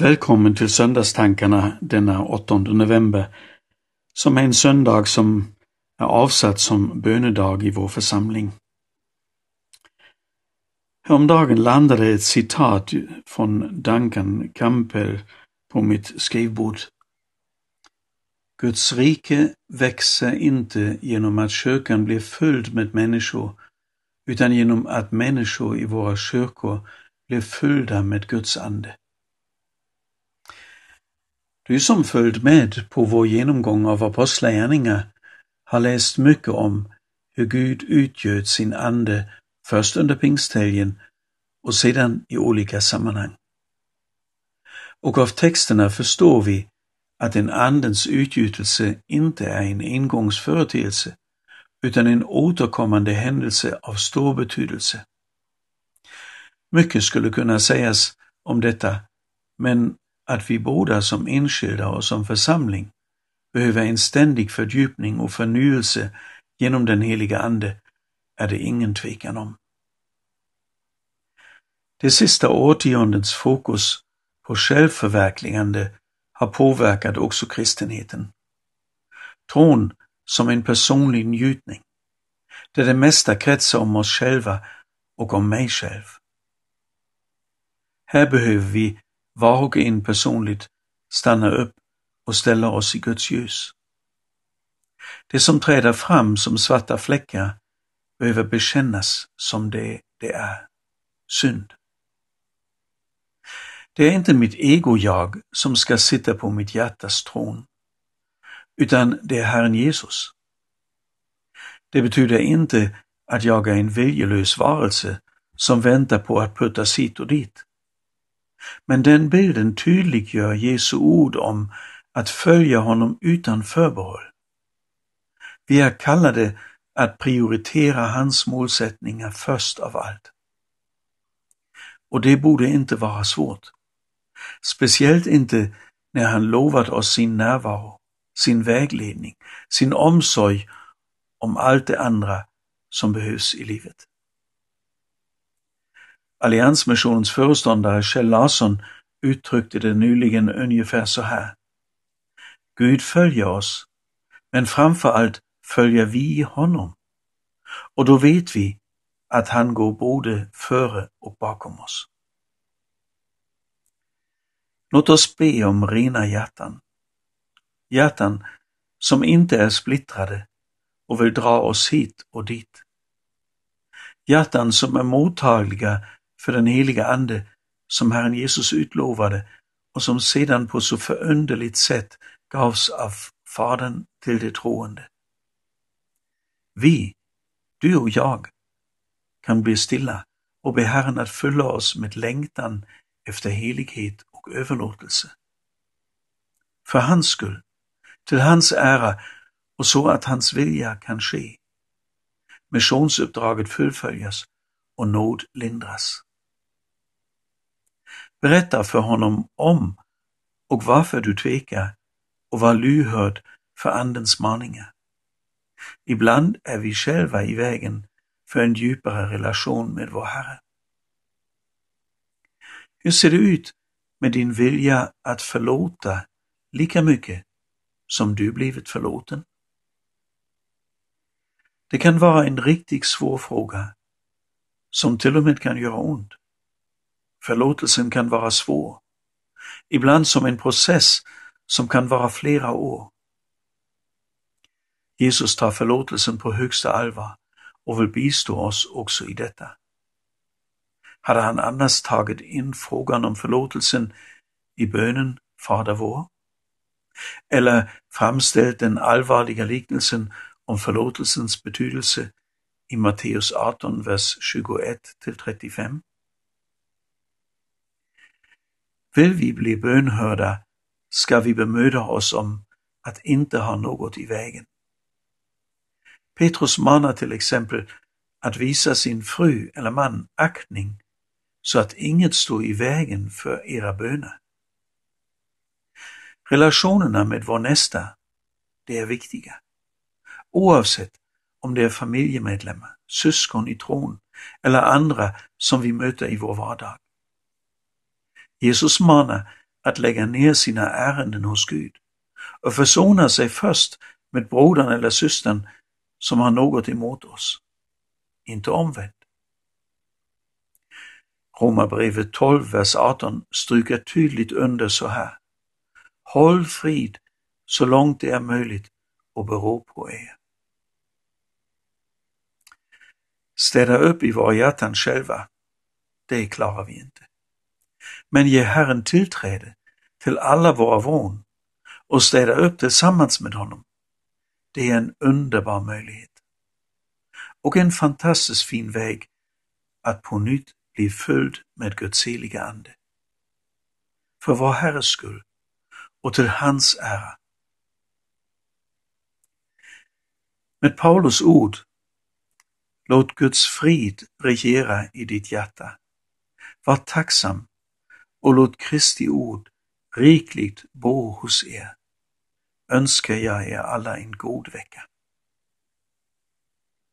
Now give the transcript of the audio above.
Välkommen till söndagstankarna denna 8 november, som är en söndag som är avsatt som bönedag i vår församling. Häromdagen landade ett citat från Duncan Campbell på mitt skrivbord. Guds rike växer inte genom att kyrkan blir fylld med människor, utan genom att människor i våra kyrkor blir fyllda med Guds ande. Du som följt med på vår genomgång av apostlagärningar har läst mycket om hur Gud utgöt sin ande först under pingsthelgen och sedan i olika sammanhang. Och av texterna förstår vi att en andens utgjutelse inte är en engångsföreteelse utan en återkommande händelse av stor betydelse. Mycket skulle kunna sägas om detta, men att vi båda som enskilda och som församling behöver en ständig fördjupning och förnyelse genom den heliga Ande är det ingen tvekan om. Det sista årtiondets fokus på självförverkligande har påverkat också kristenheten. Tron som en personlig njutning, där det mesta kretsar om oss själva och om mig själv. Här behöver vi var och en personligt stanna upp och ställa oss i Guds ljus. Det som träder fram som svarta fläckar behöver bekännas som det det är, synd. Det är inte mitt ego-jag som ska sitta på mitt hjärtas tron, utan det är Herren Jesus. Det betyder inte att jag är en viljelös varelse som väntar på att puttas hit och dit. Men den bilden tydliggör Jesu ord om att följa honom utan förbehåll. Vi är kallade att prioritera hans målsättningar först av allt. Och det borde inte vara svårt. Speciellt inte när han lovat oss sin närvaro, sin vägledning, sin omsorg om allt det andra som behövs i livet. Alliansmissionens föreståndare Kjell Larsson uttryckte det nyligen ungefär så här. Gud följer oss, men framför allt följer vi honom. Och då vet vi att han går både före och bakom oss. Låt oss be om rena hjärtan. Hjärtan som inte är splittrade och vill dra oss hit och dit. Hjärtan som är mottagliga för den heliga Ande som Herren Jesus utlovade och som sedan på så förunderligt sätt gavs av Fadern till de troende. Vi, du och jag, kan bli stilla och be Herren att fylla oss med längtan efter helighet och överlåtelse. För hans skull, till hans ära och så att hans vilja kan ske. Missionsuppdraget fullföljas och nåd lindras. Berätta för honom om och varför du tvekar och var lyhörd för Andens maningar. Ibland är vi själva i vägen för en djupare relation med vår Herre. Hur ser det ut med din vilja att förlåta lika mycket som du blivit förlåten? Det kan vara en riktigt svår fråga som till och med kan göra ont. Förlåtelsen kan vara svår, ibland som en process som kan vara flera år. Jesus tar förlåtelsen på högsta allvar och vill bistå oss också i detta. Hade han annars tagit in frågan om förlåtelsen i bönen Fader vår? Eller framställt den allvarliga liknelsen om förlåtelsens betydelse i Matteus 18, vers 21–35 till 35? Vill vi bli bönhörda ska vi bemöda oss om att inte ha något i vägen. Petrus manar till exempel att visa sin fru eller man aktning så att inget står i vägen för era böner. Relationerna med vår nästa, det är viktiga. Oavsett om det är familjemedlemmar, syskon i tron eller andra som vi möter i vår vardag. Jesus manar att lägga ner sina ärenden hos Gud och försona sig först med brodern eller systern som har något emot oss. Inte omvänt. Romarbrevet 12, vers 18 stryker tydligt under så här. Håll frid så långt det är möjligt och bero på er. Städa upp i våra hjärtan själva, det klarar vi inte. Men ge Herren tillträde till alla våra vrån och städa upp tillsammans med honom. Det är en underbar möjlighet. Och en fantastiskt fin väg att på nytt bli följd med Guds heliga Ande. För vår Herres skull och till hans ära. Med Paulus ord, låt Guds frid regera i ditt hjärta. Var tacksam och låt Kristi ord rikligt bo hos er. Önskar jag er alla en god vecka.